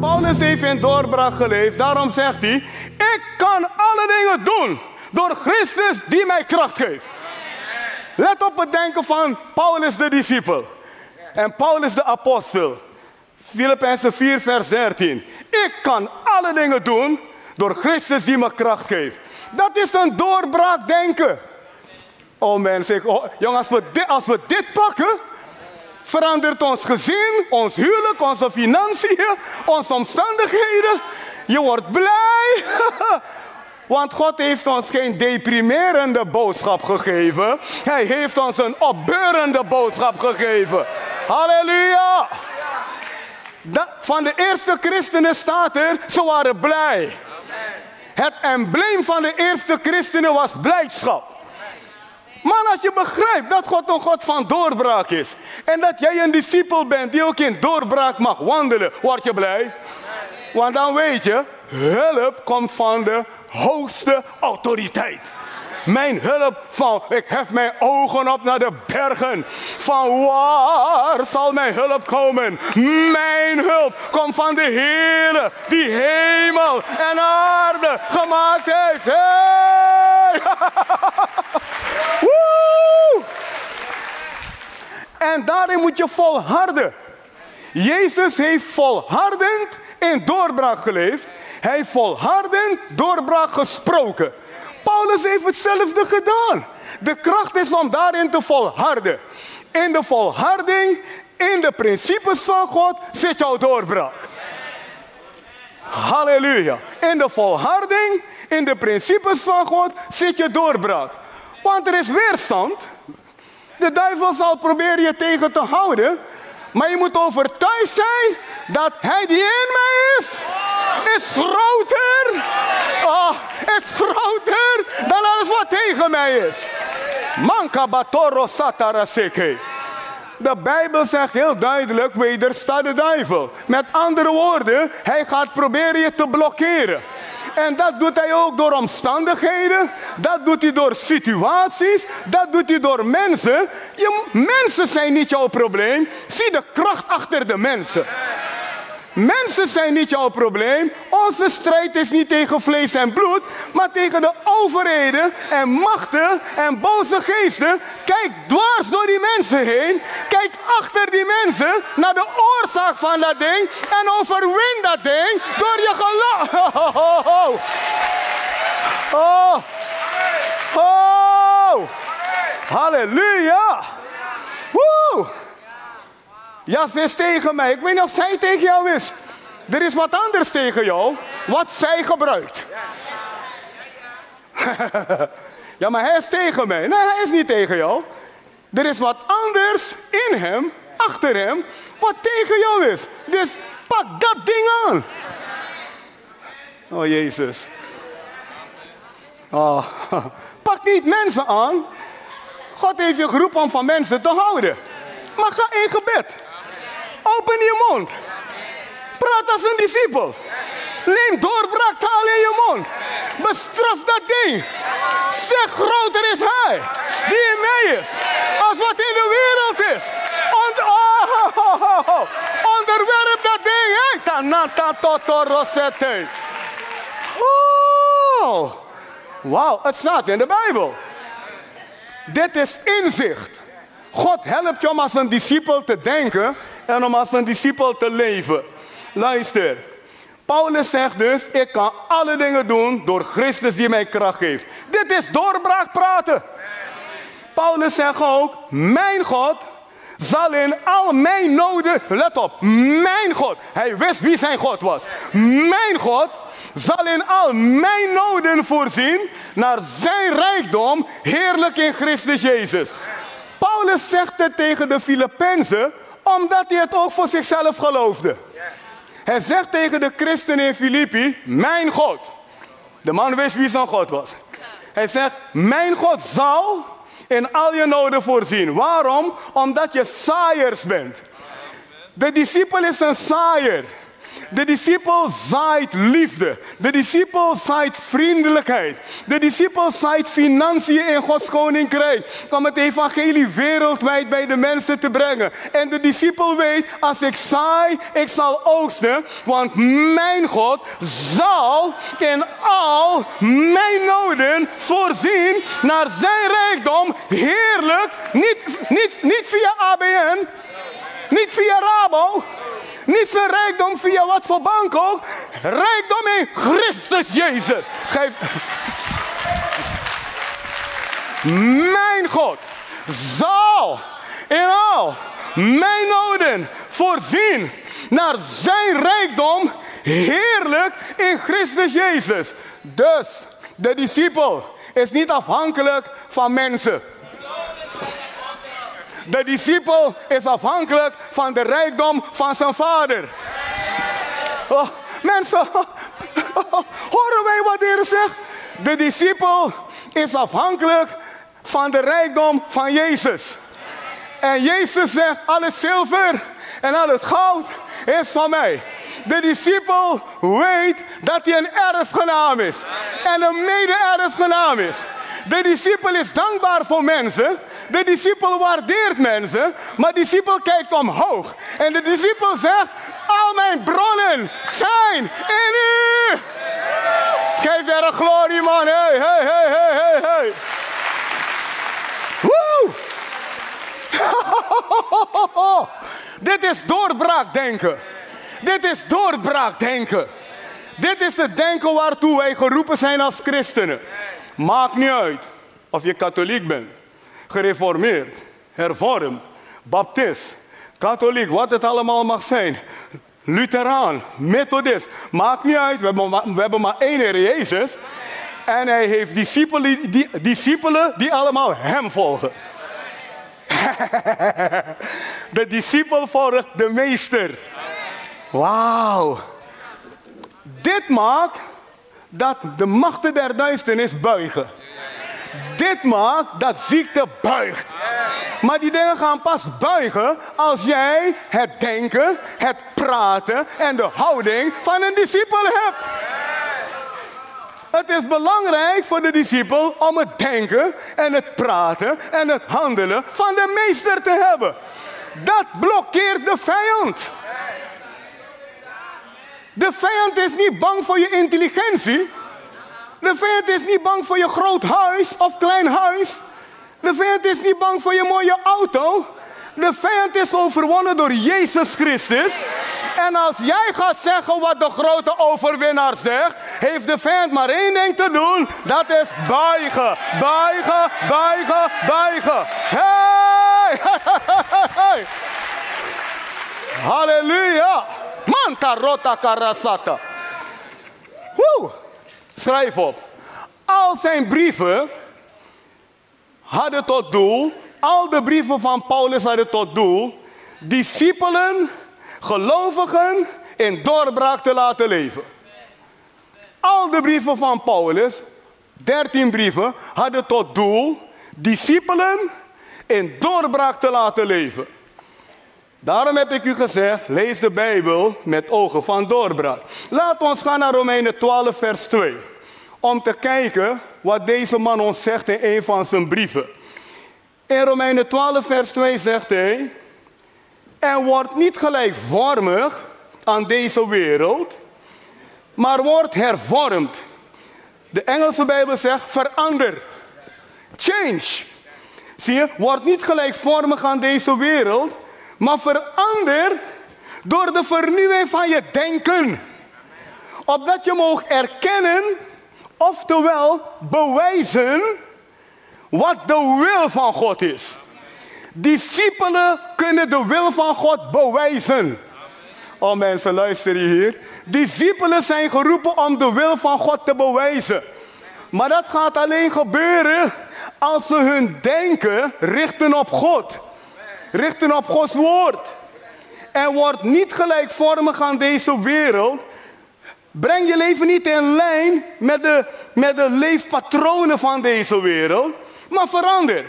Paulus heeft in doorbraak geleefd, daarom zegt hij: Ik kan alle dingen doen door Christus die mij kracht geeft. Let op het denken van Paulus de discipel en Paulus de apostel. Filippenzen 4, vers 13. Ik kan alle dingen doen door Christus die me kracht geeft. Dat is een doorbraak denken. Oh mensen, oh, jongens, dit, als we dit pakken, verandert ons gezin, ons huwelijk, onze financiën, onze omstandigheden. Je wordt blij. Want God heeft ons geen deprimerende boodschap gegeven. Hij heeft ons een opbeurende boodschap gegeven. Halleluja. van de eerste christenen staat er, ze waren blij. Het embleem van de eerste christenen was blijdschap. Maar als je begrijpt dat God een God van doorbraak is. En dat jij een discipel bent die ook in doorbraak mag wandelen, word je blij. Want dan weet je, hulp komt van de hoogste autoriteit. Mijn hulp van, ik hef mijn ogen op naar de bergen. Van waar zal mijn hulp komen? Mijn hulp komt van de Heer die hemel en aarde gemaakt heeft. en daarin moet je volharden. Jezus heeft volhardend in doorbraak geleefd. Hij heeft volhardend doorbraak gesproken. Paulus heeft hetzelfde gedaan. De kracht is om daarin te volharden. In de volharding, in de principes van God zit jouw doorbraak. Halleluja. In de volharding, in de principes van God zit je doorbraak. Want er is weerstand. De duivel zal proberen je tegen te houden. Maar je moet overtuigd zijn dat hij die in mij is, is groter. Oh, is groter dan alles wat tegen mij is. Manka batoro sataraseke. De Bijbel zegt heel duidelijk, wedersta de duivel. Met andere woorden, hij gaat proberen je te blokkeren. En dat doet hij ook door omstandigheden. Dat doet hij door situaties. Dat doet hij door mensen. Je, mensen zijn niet jouw probleem. Zie de kracht achter de mensen. Mensen zijn niet jouw probleem. Onze strijd is niet tegen vlees en bloed, maar tegen de overheden en machten en boze geesten. Kijk dwars door die mensen heen. Kijk achter die mensen naar de oorzaak van dat ding en overwin dat ding door je geloof. Oh, oh, oh. Halleluja. Woe. Ja, ze is tegen mij. Ik weet niet of zij tegen jou is. Er is wat anders tegen jou, wat zij gebruikt. ja, maar hij is tegen mij. Nee, hij is niet tegen jou. Er is wat anders in hem, achter hem, wat tegen jou is. Dus pak dat ding aan. Oh, Jezus. Oh. Pak niet mensen aan. God heeft je geroepen om van mensen te houden. Maar ga in gebed. Open je mond. Praat als een discipel. Neem doorbraaktaal in je mond. Bestraf dat ding. Zeg groter is hij. Die in mij is. Als wat in de wereld is. Oh, oh, oh, oh. Onderwerp dat ding. Hey. Tanata toto rosette. Oh. Wauw, het staat in de Bijbel. Dit is inzicht. God helpt je om als een discipel te denken en om als een discipel te leven. Luister. Paulus zegt dus, ik kan alle dingen doen door Christus die mij kracht geeft. Dit is doorbraak praten. Paulus zegt ook, mijn God zal in al mijn noden, let op, mijn God. Hij wist wie zijn God was. Mijn God zal in al mijn noden voorzien naar zijn rijkdom, heerlijk in Christus Jezus. Paulus zegt het tegen de Filippenzen, omdat hij het ook voor zichzelf geloofde. Hij zegt tegen de christenen in Filippi, mijn God. De man wist wie zijn God was. Hij zegt, mijn God zal in al je noden voorzien. Waarom? Omdat je saaiers bent. De discipel is een saaier. De discipel zaait liefde. De discipel zaait vriendelijkheid. De discipel zaait financiën in Gods koninkrijk. Om het evangelie wereldwijd bij de mensen te brengen. En de discipel weet, als ik zaai, ik zal oogsten. Want mijn God zal in al mijn noden voorzien naar zijn rijkdom. Heerlijk. Niet, niet, niet via ABN. Niet via Rabo. Niet zijn rijkdom via wat voor bank ook. Rijkdom in Christus Jezus. Geef. Mijn God zal in al mijn noden voorzien naar zijn rijkdom heerlijk in Christus Jezus. Dus de discipel is niet afhankelijk van mensen. De discipel is afhankelijk van de rijkdom van zijn vader. Oh, mensen, horen wij wat de Heer zegt? De discipel is afhankelijk van de rijkdom van Jezus. En Jezus zegt, al het zilver en al het goud is van mij. De discipel weet dat hij een erfgenaam is. En een mede-erfgenaam is. De discipel is dankbaar voor mensen. De discipel waardeert mensen. Maar de discipel kijkt omhoog. En de discipel zegt, al mijn bronnen zijn in u. Geef er een glorie man. Hey, hey, hey, hey, hey. Woe! Dit is doorbraakdenken. Dit is doorbraakdenken. Dit is het denken waartoe wij geroepen zijn als christenen. Maakt niet uit of je katholiek bent, gereformeerd, hervormd, baptist, katholiek, wat het allemaal mag zijn. Lutheraan, methodist, maakt niet uit. We hebben, maar, we hebben maar één Heer Jezus. En hij heeft discipelen die, allemaal hem volgen. de discipel volgt de meester. Wauw. Dit maakt dat de machten der duisternis buigen. Dit maakt dat ziekte buigt. Maar die dingen gaan pas buigen als jij het denken, het praten en de houding van een discipel hebt. Het is belangrijk voor de discipel om het denken en het praten en het handelen van de meester te hebben. Dat blokkeert de vijand. De vijand is niet bang voor je intelligentie. De vijand is niet bang voor je groot huis of klein huis. De vijand is niet bang voor je mooie auto. De vijand is overwonnen door Jezus Christus. En als jij gaat zeggen wat de grote overwinnaar zegt, heeft de vijand maar één ding te doen. Dat is buigen, buigen, buigen, buigen. Hey! Halleluja! Manta rota karasata. Schrijf op. Al zijn brieven hadden tot doel, al de brieven van Paulus hadden tot doel, discipelen, gelovigen in doorbraak te laten leven. Al de brieven van Paulus, 13 brieven, hadden tot doel discipelen in doorbraak te laten leven. Daarom heb ik u gezegd, lees de Bijbel met ogen van doorbraak. Laten we gaan naar Romeinen 12, vers 2. Om te kijken wat deze man ons zegt in een van zijn brieven. In Romeinen 12, vers 2 zegt hij: En wordt niet gelijkvormig aan deze wereld, maar wordt hervormd. De Engelse Bijbel zegt: verander. Change. Zie je, wordt niet gelijkvormig aan deze wereld, maar verander door de vernieuwing van je denken. Opdat je mag erkennen, oftewel bewijzen, wat de wil van God is. Discipelen kunnen de wil van God bewijzen. Oh mensen, luister hier. Discipelen zijn geroepen om de wil van God te bewijzen. Maar dat gaat alleen gebeuren als ze hun denken richten op God richten op Gods woord. En word niet gelijkvormig aan deze wereld. Breng je leven niet in lijn met de, met de leefpatronen van deze wereld. Maar verander.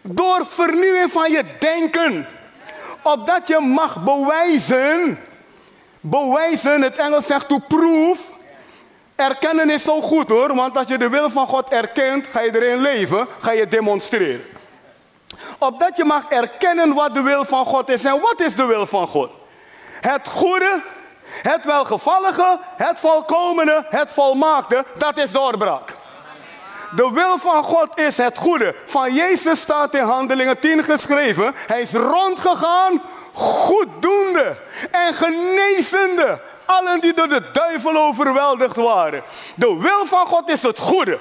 Door vernieuwing van je denken. Opdat je mag bewijzen Bewijzen, het Engels zegt to prove. Erkennen is zo goed hoor, want als je de wil van God erkent, ga je erin leven, ga je demonstreren. Opdat je mag erkennen wat de wil van God is. En wat is de wil van God? Het goede, het welgevallige, het volkomene, het volmaakte, dat is doorbraak. De wil van God is het goede. Van Jezus staat in Handelingen 10 geschreven. Hij is rondgegaan, goeddoende en genezende. Allen die door de duivel overweldigd waren. De wil van God is het goede.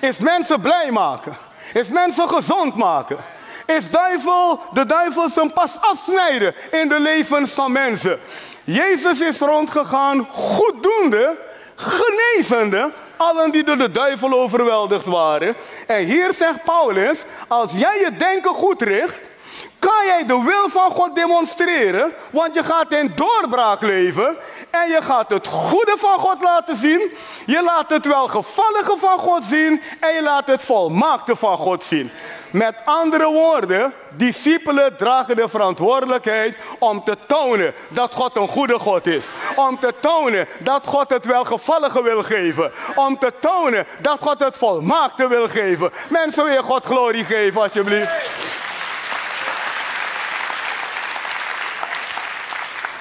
Is mensen blij maken. Is mensen gezond maken. Is duivel, de duivel zijn pas afsnijden in de levens van mensen. Jezus is rondgegaan, goeddoende, genezende, allen die door de duivel overweldigd waren. En hier zegt Paulus, als jij je denken goed richt, kan jij de wil van God demonstreren, want je gaat in doorbraak leven en je gaat het goede van God laten zien, je laat het welgevallige van God zien en je laat het volmaakte van God zien. Met andere woorden, discipelen dragen de verantwoordelijkheid om te tonen dat God een goede God is. Om te tonen dat God het welgevallige wil geven. Om te tonen dat God het volmaakte wil geven. Mensen weer God glorie geven alsjeblieft.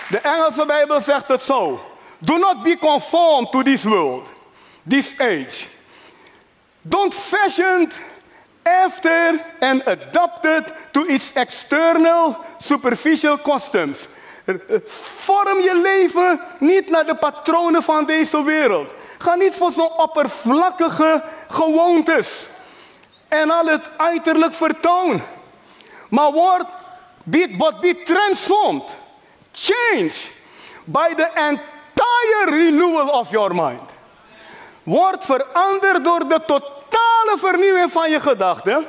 De Engelse Bijbel zegt het zo. Do not be conformed to this world, this age. Don't fashion after and adapted to its external, superficial customs. Vorm je leven niet naar de patronen van deze wereld. Ga niet voor zo'n oppervlakkige gewoontes en al het uiterlijk vertoon. Maar word, be, but be transformed, change by the entire renewal of your mind. Word veranderd door de tot totale vernieuwing van je gedachten.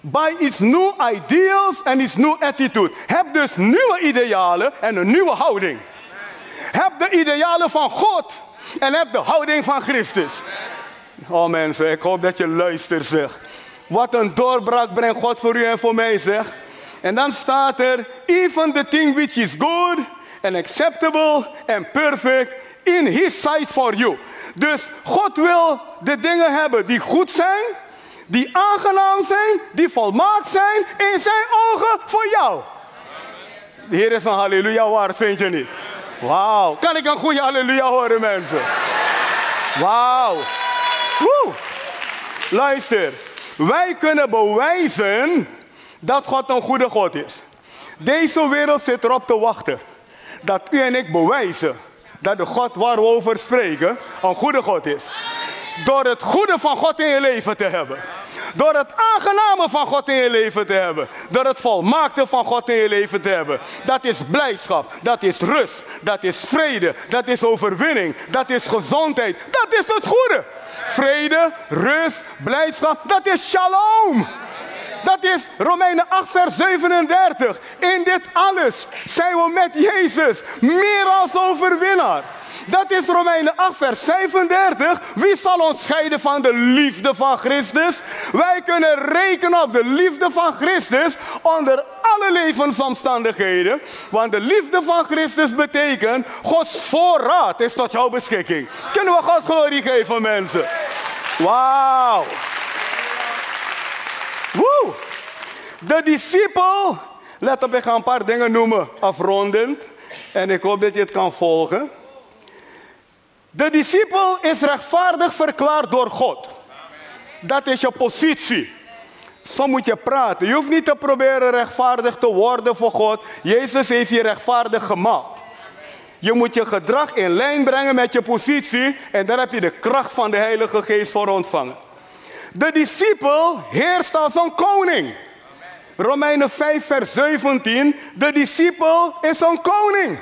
By its new ideals en its new attitude. Heb dus nieuwe idealen en een nieuwe houding. Heb de idealen van God en heb de houding van Christus. Oh mensen, ik hoop dat je luistert zeg. Wat een doorbraak brengt God voor u en voor mij zeg. En dan staat er, even the thing which is good and acceptable and perfect in his sight for you. Dus God wil de dingen hebben die goed zijn, die aangenaam zijn, die volmaakt zijn in zijn ogen voor jou. De Heer is een halleluja waard, vind je niet? Wauw. Kan ik een goede halleluja horen, mensen? Wauw. Luister. Wij kunnen bewijzen dat God een goede God is. Deze wereld zit erop te wachten. Dat u en ik bewijzen dat de God waar we over spreken een goede God is. Door het goede van God in je leven te hebben. Door het aangename van God in je leven te hebben. Door het volmaakte van God in je leven te hebben. Dat is blijdschap. Dat is rust. Dat is vrede. Dat is overwinning. Dat is gezondheid. Dat is het goede. Vrede, rust, blijdschap. Dat is shalom. Dat is Romeinen 8, vers 37. In dit alles zijn we met Jezus meer als overwinnaar. Dat is Romeinen 8, vers 35. Wie zal ons scheiden van de liefde van Christus? Wij kunnen rekenen op de liefde van Christus onder alle levensomstandigheden. Want de liefde van Christus betekent Gods voorraad is tot jouw beschikking. Kunnen we God glorie geven, mensen? Wauw. Woe! De discipel, let op, ik ga een paar dingen noemen, afrondend. En ik hoop dat je het kan volgen. De discipel is rechtvaardig verklaard door God. Dat is je positie. Zo moet je praten. Je hoeft niet te proberen rechtvaardig te worden voor God. Jezus heeft je rechtvaardig gemaakt. Je moet je gedrag in lijn brengen met je positie en daar heb je de kracht van de Heilige Geest voor ontvangen. De discipel heerst als een koning. Romeinen 5, vers 17. De discipel is een koning.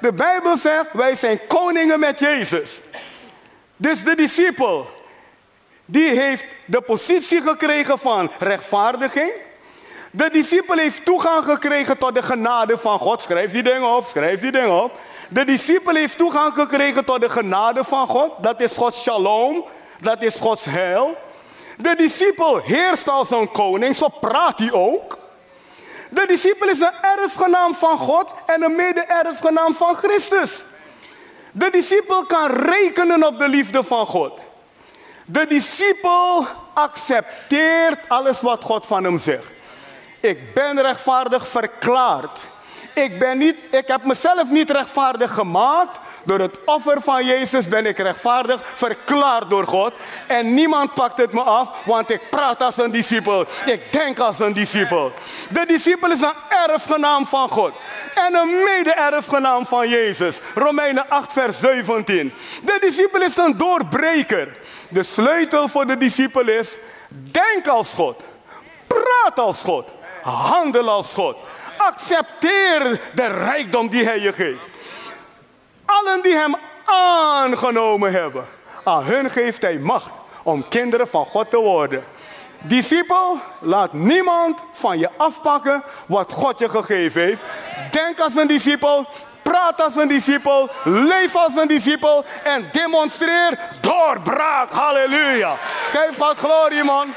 De Bijbel zegt, wij zijn koningen met Jezus. Dus de discipel, die heeft de positie gekregen van rechtvaardiging. De discipel heeft toegang gekregen tot de genade van God. Schrijf die dingen op, schrijf die dingen op. De discipel heeft toegang gekregen tot de genade van God. Dat is Gods shalom. Dat is Gods heil. De discipel heerst als een koning, zo praat hij ook. De discipel is een erfgenaam van God en een mede-erfgenaam van Christus. De discipel kan rekenen op de liefde van God. De discipel accepteert alles wat God van hem zegt. Ik ben rechtvaardig verklaard. Ik, ben niet, ik heb mezelf niet rechtvaardig gemaakt. Door het offer van Jezus ben ik rechtvaardig verklaard door God. En niemand pakt het me af, want ik praat als een discipel. Ik denk als een discipel. De discipel is een erfgenaam van God. En een mede-erfgenaam van Jezus. Romeinen 8, vers 17. De discipel is een doorbreker. De sleutel voor de discipel is: denk als God. Praat als God. Handel als God. Accepteer de rijkdom die Hij je geeft. Allen die Hem aangenomen hebben, aan hun geeft Hij macht om kinderen van God te worden. Discipel, laat niemand van je afpakken wat God je gegeven heeft. Denk als een discipel, praat als een discipel, leef als een discipel en demonstreer doorbraak. Halleluja. Geef wat glorie, man.